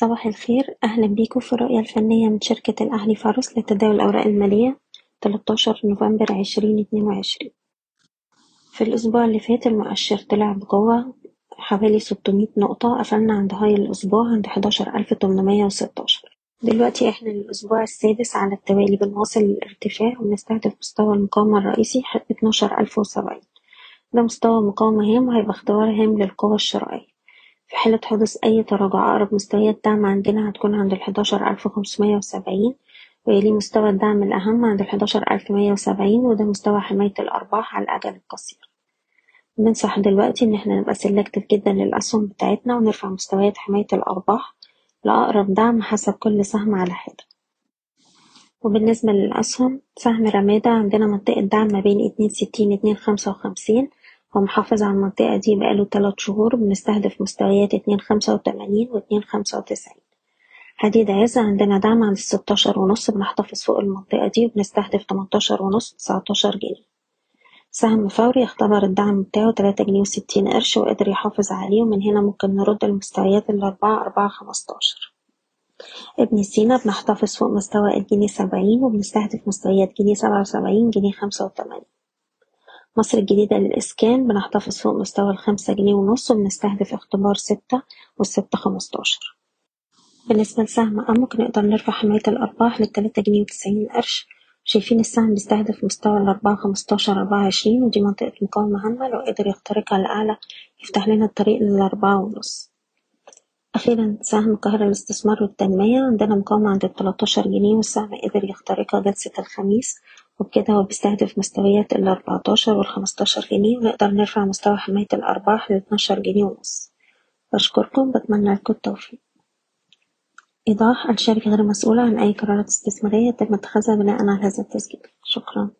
صباح الخير. أهلا بيكم في الرؤية الفنية من شركة الأهلي فارس لتداول الأوراق المالية 13 نوفمبر 2022 في الأسبوع اللي فات المؤشر طلع بقوة حوالي 600 نقطة قفلنا عند هاي الأسبوع عند 11816 دلوقتي إحنا الأسبوع السادس على التوالي بنواصل الارتفاع وبنستهدف مستوى المقاومة الرئيسي 12070 ده مستوى مقاومة هام وهيبقى اختبار هام للقوة الشرائية. في حالة حدوث أي تراجع أقرب مستويات دعم عندنا هتكون عند الحداشر ألف خمسمية وسبعين ويليه مستوى الدعم الأهم عند الحداشر ألف مية وسبعين وده مستوى حماية الأرباح على الأجل القصير. بننصح دلوقتي إن إحنا نبقى سيلكتيف جدا للأسهم بتاعتنا ونرفع مستويات حماية الأرباح لأقرب دعم حسب كل سهم على حدة. وبالنسبة للأسهم سهم رمادة عندنا منطقة دعم ما بين اتنين ستين اتنين خمسة وخمسين هو محافظ على المنطقة دي بقاله تلات شهور بنستهدف مستويات اتنين خمسة وتمانين واتنين خمسة وتسعين. حديد عز عندنا دعم عند الستاشر ونص بنحتفظ فوق المنطقة دي وبنستهدف تمنتاشر ونص تسعتاشر جنيه. سهم فوري اختبر الدعم بتاعه تلاتة جنيه وستين قرش وقدر يحافظ عليه ومن هنا ممكن نرد المستويات الأربعة أربعة خمستاشر. ابن سينا بنحتفظ فوق مستوى الجنيه سبعين وبنستهدف مستويات جنيه سبعة وسبعين جنيه خمسة وتمانين. مصر الجديدة للإسكان بنحتفظ فوق مستوى الخمسة جنيه ونص وبنستهدف اختبار ستة والستة خمستاشر. بالنسبة لسهم أمك نقدر نرفع حماية الأرباح للتلاتة جنيه وتسعين قرش. شايفين السهم بيستهدف مستوى الأربعة خمستاشر أربعة عشرين ودي منطقة مقاومة هامة لو قدر يخترقها لأعلى يفتح لنا الطريق للأربعة ونص. أخيرا سهم القاهرة للاستثمار والتنمية. عندنا مقاومة عند التلاتاشر جنيه والسهم قدر يخترقها جلسة الخميس وبكده هو بيستهدف مستويات الأربعتاشر والخمستاشر جنيه ونقدر نرفع مستوى حماية الأرباح لاتناشر جنيه ونص. بشكركم بتمنى لكم التوفيق. إيضاح الشركة غير مسؤولة عن أي قرارات استثمارية يتم اتخاذها بناء على هذا التسجيل. شكرا.